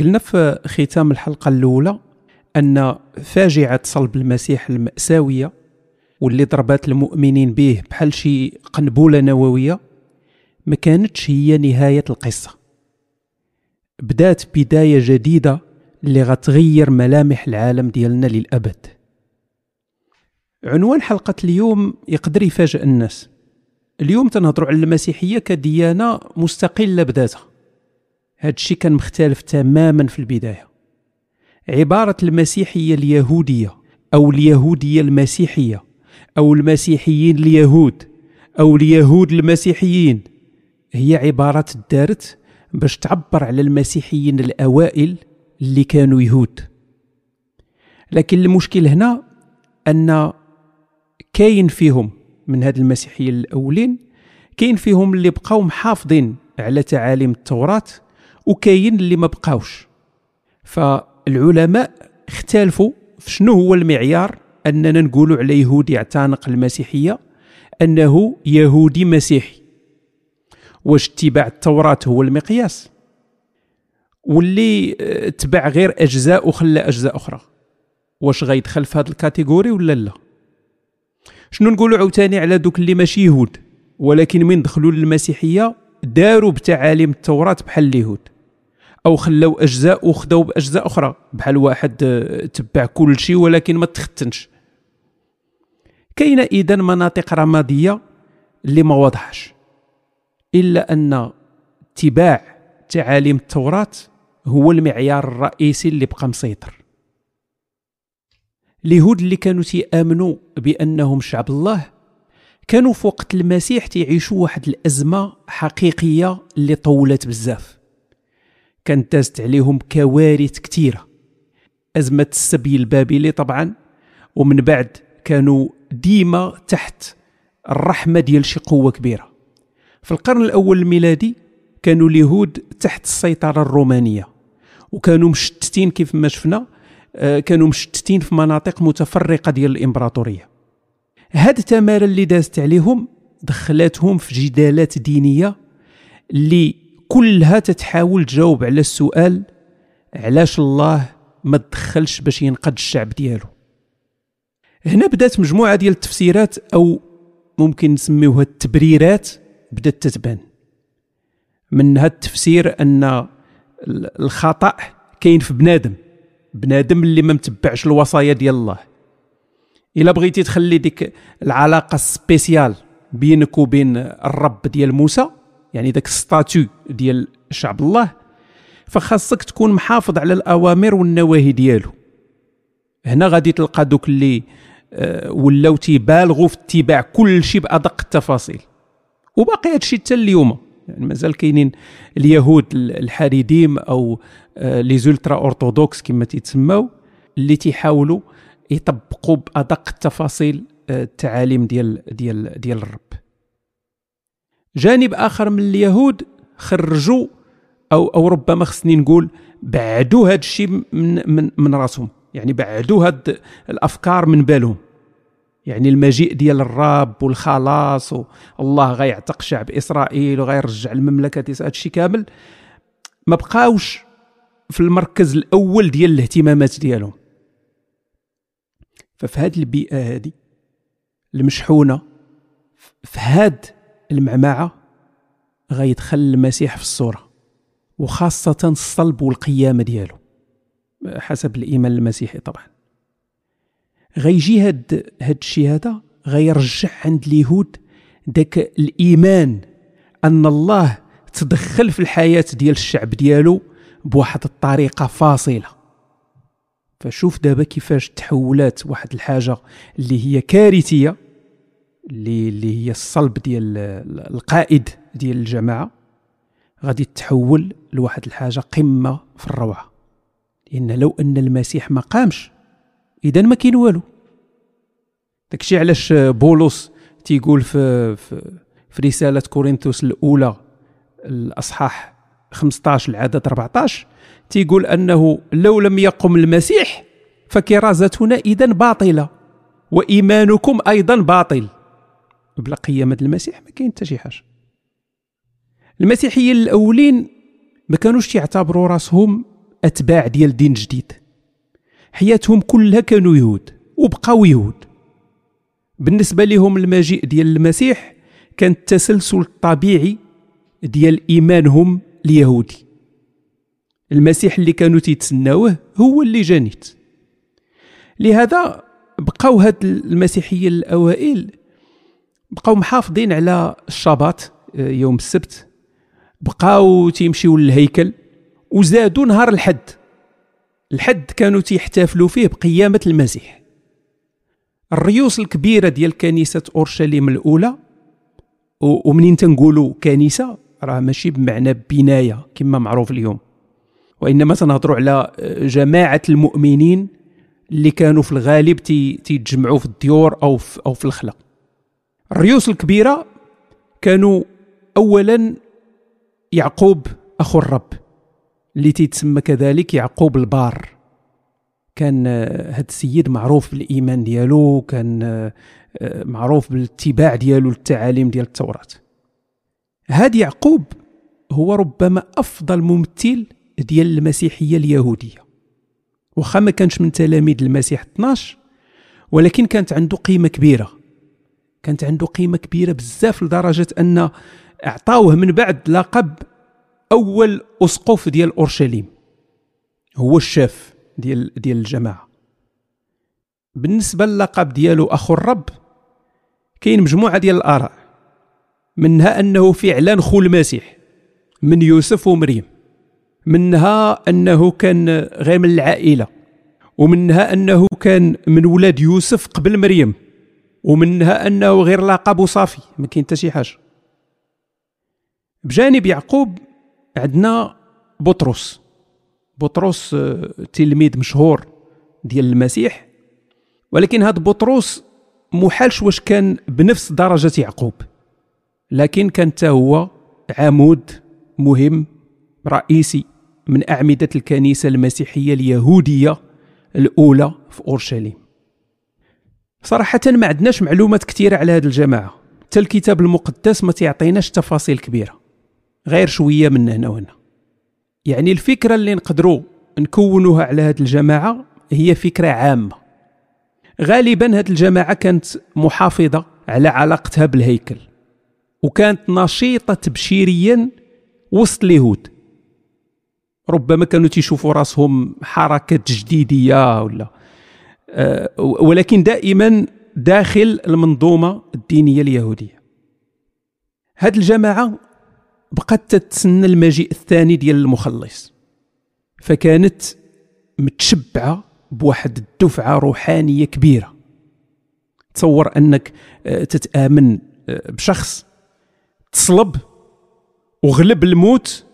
قلنا في ختام الحلقة الأولى أن فاجعة صلب المسيح المأساوية واللي ضربات المؤمنين به بحال شي قنبلة نووية ما كانتش هي نهاية القصة. بدات بداية جديدة اللي غتغير ملامح العالم ديالنا للأبد. عنوان حلقة اليوم يقدر يفاجئ الناس. اليوم تنهضروا على المسيحية كديانة مستقلة بذاتها. هذا الشيء كان مختلف تماما في البداية. عبارة المسيحية اليهودية أو اليهودية المسيحية أو المسيحيين اليهود أو اليهود المسيحيين هي عبارات دارت باش تعبر على المسيحيين الأوائل اللي كانوا يهود. لكن المشكل هنا أن كاين فيهم من هاد المسيحيين الأولين كاين فيهم اللي بقاو محافظين على تعاليم التوراة وكاين اللي ما بقاوش. فالعلماء اختلفوا في شنو هو المعيار أننا نقولوا على يهودي يعتنق المسيحية أنه يهودي مسيحي. واش اتباع التوراة هو المقياس؟ واللي تبع غير أجزاء وخلى أجزاء أخرى. واش غيدخل في هذا الكاتيجوري ولا لا؟ شنو نقولوا عاوتاني على دوك اللي ماشي يهود؟ ولكن من دخلوا للمسيحية داروا بتعاليم التوراة بحال اليهود. أو خلاو أجزاء وخداو بأجزاء أخرى. بحال واحد تبع كل شيء ولكن ما تختنش. كاينة إذا مناطق رمادية اللي ما واضحش. إلا أن اتباع تعاليم التوراة هو المعيار الرئيسي اللي بقى مسيطر. اليهود اللي كانوا تيآمنوا بأنهم شعب الله كانوا في وقت المسيح تيعيشوا واحد الأزمة حقيقية اللي طولت بزاف. كانت دازت عليهم كوارث كثيره أزمة السبي البابلي طبعا ومن بعد كانوا ديما تحت الرحمة ديال شي قوة كبيرة. في القرن الأول الميلادي كانوا اليهود تحت السيطرة الرومانية وكانوا مشتتين كيف ما شفنا آه، كانوا مشتتين في مناطق متفرقة ديال الإمبراطورية. هاد التمارة اللي دازت عليهم دخلاتهم في جدالات دينية اللي كلها تتحاول تجاوب على السؤال علاش الله ما تدخلش باش ينقذ الشعب ديالو. هنا بدات مجموعة ديال التفسيرات أو ممكن نسميوها التبريرات بدات تتبان. من هذا التفسير أن الخطأ كاين في بنادم بنادم اللي ما متبعش الوصايا ديال الله. إلا بغيتي تخلي ديك العلاقة spéciale بينك وبين الرب ديال موسى يعني داك statut ديال شعب الله فخاصك تكون محافظ على الأوامر والنواهي ديالو. هنا غادي تلقى دوك اللي آه، ولاو تيبالغوا في اتباع كل شيء بأدق التفاصيل. وباقي هادشي حتى اليوم. يعني مازال كاينين اليهود الحريديم أو آه، les ultra-orthodoxes كما تيتسماو اللي تيحاولوا يطبقوا بأدق التفاصيل آه، التعاليم ديال ديال ديال الرب. جانب آخر من اليهود خرجوا أو أو ربما خصني نقول بعدوا هذا الشيء من من من راسهم. يعني بعدوا هاد الأفكار من بالهم. يعني المجيء ديال الرب والخلاص والله غيعتق شعب إسرائيل وغيرجع المملكة هذا الشيء كامل. ما بقاوش في المركز الأول ديال الاهتمامات ديالهم. ففي هذه البيئة هذه المشحونة في هاد المعمعة غيدخل المسيح في الصورة وخاصة الصلب والقيامه ديالو حسب الإيمان المسيحي طبعا. غيجي هاد هاد الشيء هذا غيرجع عند اليهود داك الإيمان أن الله تدخل في الحياة ديال الشعب ديالو بواحد الطريقة فاصلة. فشوف دابا كيفاش تحولات واحد الحاجة اللي هي كارثية اللي اللي هي الصلب ديال القائد ديال الجماعة غادي تحول لواحد الحاجة قمة في الروعة. لأن لو أن المسيح ما قامش اذا ما كاين والو. داكشي علاش بولس تيقول في في, في رسالة كورنثوس الأولى الأصحاح 15 العدد 14 تيقول أنه لو لم يقم المسيح فكرازتنا اذا باطلة وإيمانكم أيضا باطل. بلا قيامة المسيح ما كاين حتى شي حاجة. المسيحيين الأولين ما كانوش يعتبروا راسهم أتباع ديال دين جديد. حياتهم كلها كانوا يهود وبقاو يهود. بالنسبة لهم المجيء ديال المسيح كان التسلسل الطبيعي ديال إيمانهم اليهودي. المسيح اللي كانوا تيتسناوه هو اللي جانيت. لهذا بقاو هاد المسيحية الأوائل بقاو محافظين على الشباط آه، يوم السبت. بقاو تيمشيو للهيكل وزادوا نهار الحد. الحد كانوا تيحتفلوا فيه بقيامة المسيح. الريوس الكبيرة ديال كنيسة أورشليم الأولى ومنين تنقولوا كنيسة؟ راه ماشي بمعنى بناية كما معروف اليوم. وإنما تنهضروا على جماعة المؤمنين اللي كانوا في الغالب تيتجمعوا في الديور أو في أو في الريوس الكبيرة كانوا اولا يعقوب أخو الرب اللي تيتسمى كذلك يعقوب البار. كان هذا السيد معروف بالإيمان ديالو كان معروف بالاتباع ديالو للتعاليم ديال التوراة. هاد يعقوب هو ربما أفضل ممثل ديال المسيحية اليهودية. واخا ما كانش من تلاميذ المسيح 12 ولكن كانت عنده قيمة كبيرة. كانت عنده قيمة كبيرة بزاف لدرجة أن أعطاوه من بعد لقب أول أسقف ديال أورشليم. هو الشاف ديال ديال الجماعة. بالنسبة للقب ديالو أخو الرب كاين مجموعة ديال الآراء منها أنه فعلا خو المسيح من يوسف ومريم منها أنه كان غير من العائلة ومنها أنه كان من ولاد يوسف قبل مريم. ومنها أنه غير لقب وصافي ما كاين حتى شي حاجة. بجانب يعقوب عندنا بطرس. بطرس آه، تلميذ مشهور ديال المسيح. ولكن هذا بطرس محالش واش كان بنفس درجة يعقوب. لكن كان هو عمود مهم رئيسي من أعمدة الكنيسة المسيحية اليهودية الأولى في أورشليم. صراحة ما عندناش معلومات كثيرة على هذه الجماعة. حتى الكتاب المقدس ما تعطيناش تفاصيل كبيرة. غير شوية من هنا وهنا. يعني الفكرة اللي نقدروا نكونوها على هذه الجماعة هي فكرة عامة. غالبا هذه الجماعة كانت محافظة على علاقتها بالهيكل. وكانت نشيطة تبشيريا وسط اليهود. ربما كانوا تيشوفوا راسهم حركة تجديدية ولا ولكن دائما داخل المنظومة الدينية اليهودية. هذه الجماعة بقات تتسنى المجيء الثاني ديال المخلص فكانت متشبعة بواحد الدفعة روحانية كبيرة. تصور أنك آه، تتآمن آه، بشخص تصلب وغلب الموت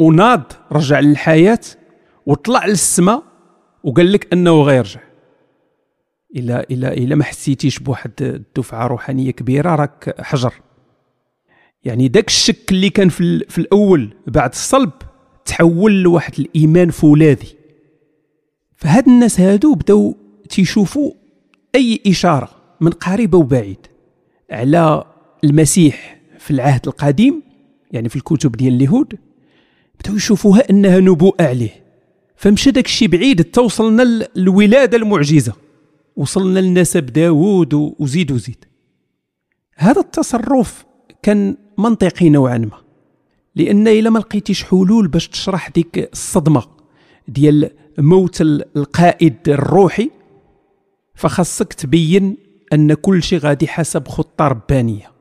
وناض رجع للحياة وطلع للسماء وقال لك أنه غيرجع. إلا إلا إلا ما حسيتيش بواحد الدفعة روحانية كبيرة راك حجر. يعني داك الشك اللي كان في, في الأول بعد الصلب تحول لواحد الإيمان فولاذي. فهاد الناس هادو بداو تيشوفوا أي إشارة من قريب أو بعيد على المسيح في العهد القديم يعني في الكتب ديال اليهود بداو يشوفوها أنها نبوءة عليه. فمشى داك الشيء بعيد توصلنا للولاده المعجزة. وصلنا لنسب داوود وزيد وزيد. هذا التصرف كان منطقي نوعا ما لأن إلا ما لقيتيش حلول باش تشرح ديك الصدمة ديال موت القائد الروحي فخاصك تبين أن كل شيء غادي حسب خطة ربانية.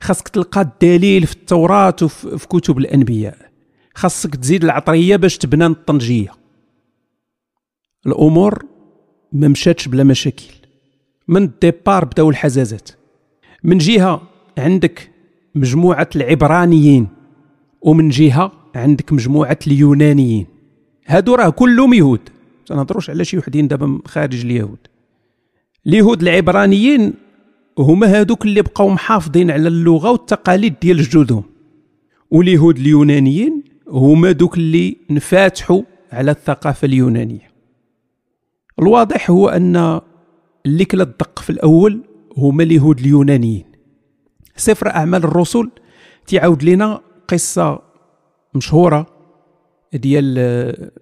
خاصك تلقى الدليل في التوراة وفي كتب الأنبياء. خاصك تزيد العطريه باش تبنى الطنجية. الأمور ما مشاتش بلا مشاكل. من الديبار بداو الحزازات. من جهة عندك مجموعة العبرانيين ومن جهة عندك مجموعة اليونانيين. هادو راه كلهم يهود. تنهضروش على شي وحدين دابا خارج اليهود. اليهود العبرانيين هما هادوك اللي بقاو محافظين على اللغة والتقاليد ديال جدودهم. واليهود اليونانيين هما دوك اللي نفاتحوا على الثقافة اليونانية. الواضح هو أن اللي كلا الدق في الأول هما اليهود اليونانيين. سفر أعمال الرسل تيعاود لنا قصة مشهورة ديال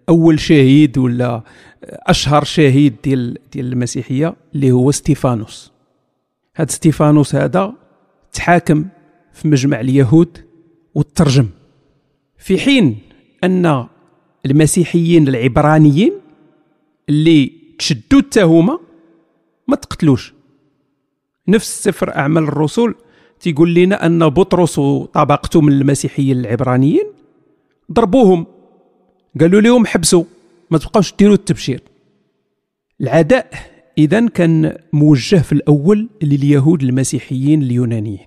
أول شهيد ولا أشهر شهيد ديال ديال المسيحية اللي هو ستيفانوس. هذا ستيفانوس هذا تحاكم في مجمع اليهود وترجم. في حين أن المسيحيين العبرانيين اللي تشدوا التهمه ما تقتلوش. نفس سفر أعمال الرسل تيقول لنا أن بطرس وطبقته من المسيحيين العبرانيين. ضربوهم. قالوا لهم حبسوا. ما تبقاوش ديروا التبشير. العداء اذا كان موجه في الأول لليهود المسيحيين اليونانيين.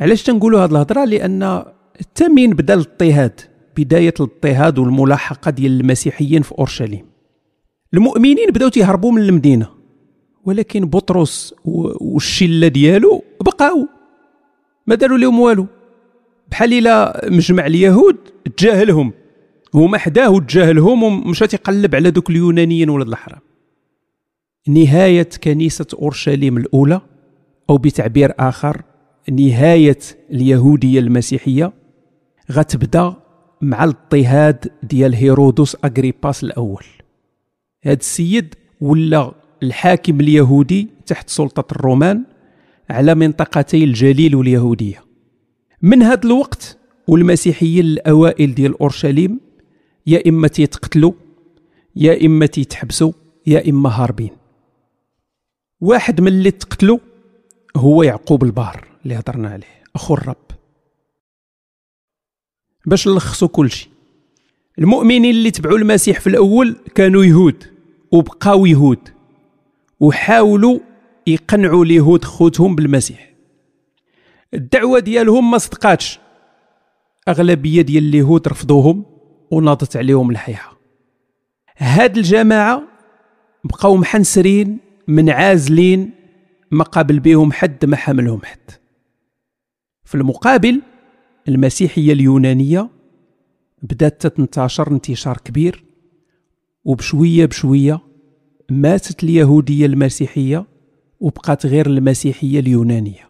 علاش تنقولوا هذه الهضرة؟ لأن التمين بدا الاضطهاد بداية الاضطهاد والملاحقة ديال المسيحيين في أورشليم. المؤمنين بداو تيهربوا من المدينة ولكن بطرس والشلة ديالو بقاو ما داروا لهم والو. بحال إلا مجمع اليهود تجاهلهم هما حداه وتجاهلهم ومشى تيقلب على دوك اليونانيين ولاد الحرام. نهاية كنيسة أورشليم الأولى أو بتعبير آخر نهاية اليهودية المسيحية غتبدأ مع الاضطهاد ديال هيرودوس أغريباس الأول. هذا السيد ولا الحاكم اليهودي تحت سلطة الرومان على منطقتي الجليل واليهودية. من هذا الوقت والمسيحيين الأوائل ديال أورشليم يا إما تيتقتلوا يا إما تيتحبسوا يا إما هاربين. واحد من اللي تقتلوا هو يعقوب البار اللي هضرنا عليه أخو الرب. باش نلخصوا كل شيء المؤمنين اللي تبعوا المسيح في الأول كانوا يهود وبقاو يهود وحاولوا يقنعوا اليهود خوتهم بالمسيح. الدعوة ديالهم ما صدقاتش. أغلبية ديال اليهود رفضوهم وناضت عليهم الحياة. هاد الجماعة بقاو محنسرين منعازلين ما قابل بهم حد ما حملهم حد. في المقابل المسيحية اليونانية بدات تنتشر انتشار كبير وبشوية بشوية ماتت اليهودية المسيحية وبقات غير المسيحية اليونانية.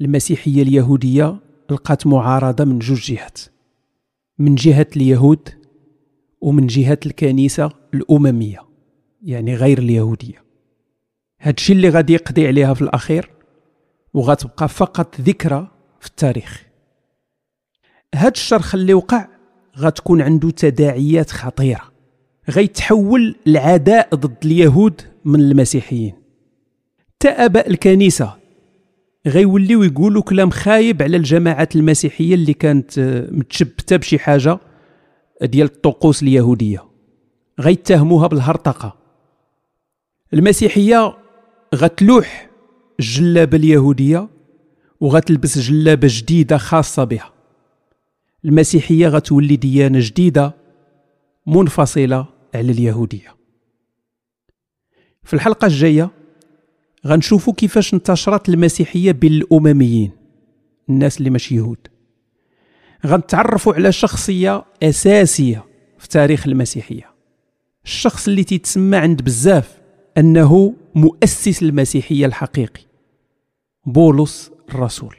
المسيحية اليهودية لقات معارضة من جوج جهات من جهة اليهود ومن جهة الكنيسة الأممية يعني غير اليهودية. هادشي اللي غادي يقضي عليها في الأخير وغتبقى فقط ذكرى في التاريخ. هاد الشرخ اللي وقع غتكون عنده تداعيات خطيرة غيتحول العداء ضد اليهود من المسيحيين. تا آباء الكنيسة غيوليو يقولوا كلام خايب على الجماعات المسيحية اللي كانت متشبتة بشي حاجة ديال الطقوس اليهودية. غيتهموها بالهرطقة. المسيحية غتلوح الجلابة اليهودية وغتلبس جلابة جديدة خاصة بها. المسيحية غتولي ديانة جديدة منفصلة على اليهودية. في الحلقة الجاية غنشوفوا كيفاش انتشرت المسيحية بين الامميين الناس اللي ماشي يهود. غنتعرفوا على شخصية أساسية في تاريخ المسيحية. الشخص اللي تيتسمى عند بزاف أنه مؤسس المسيحية الحقيقي بولس الرسول.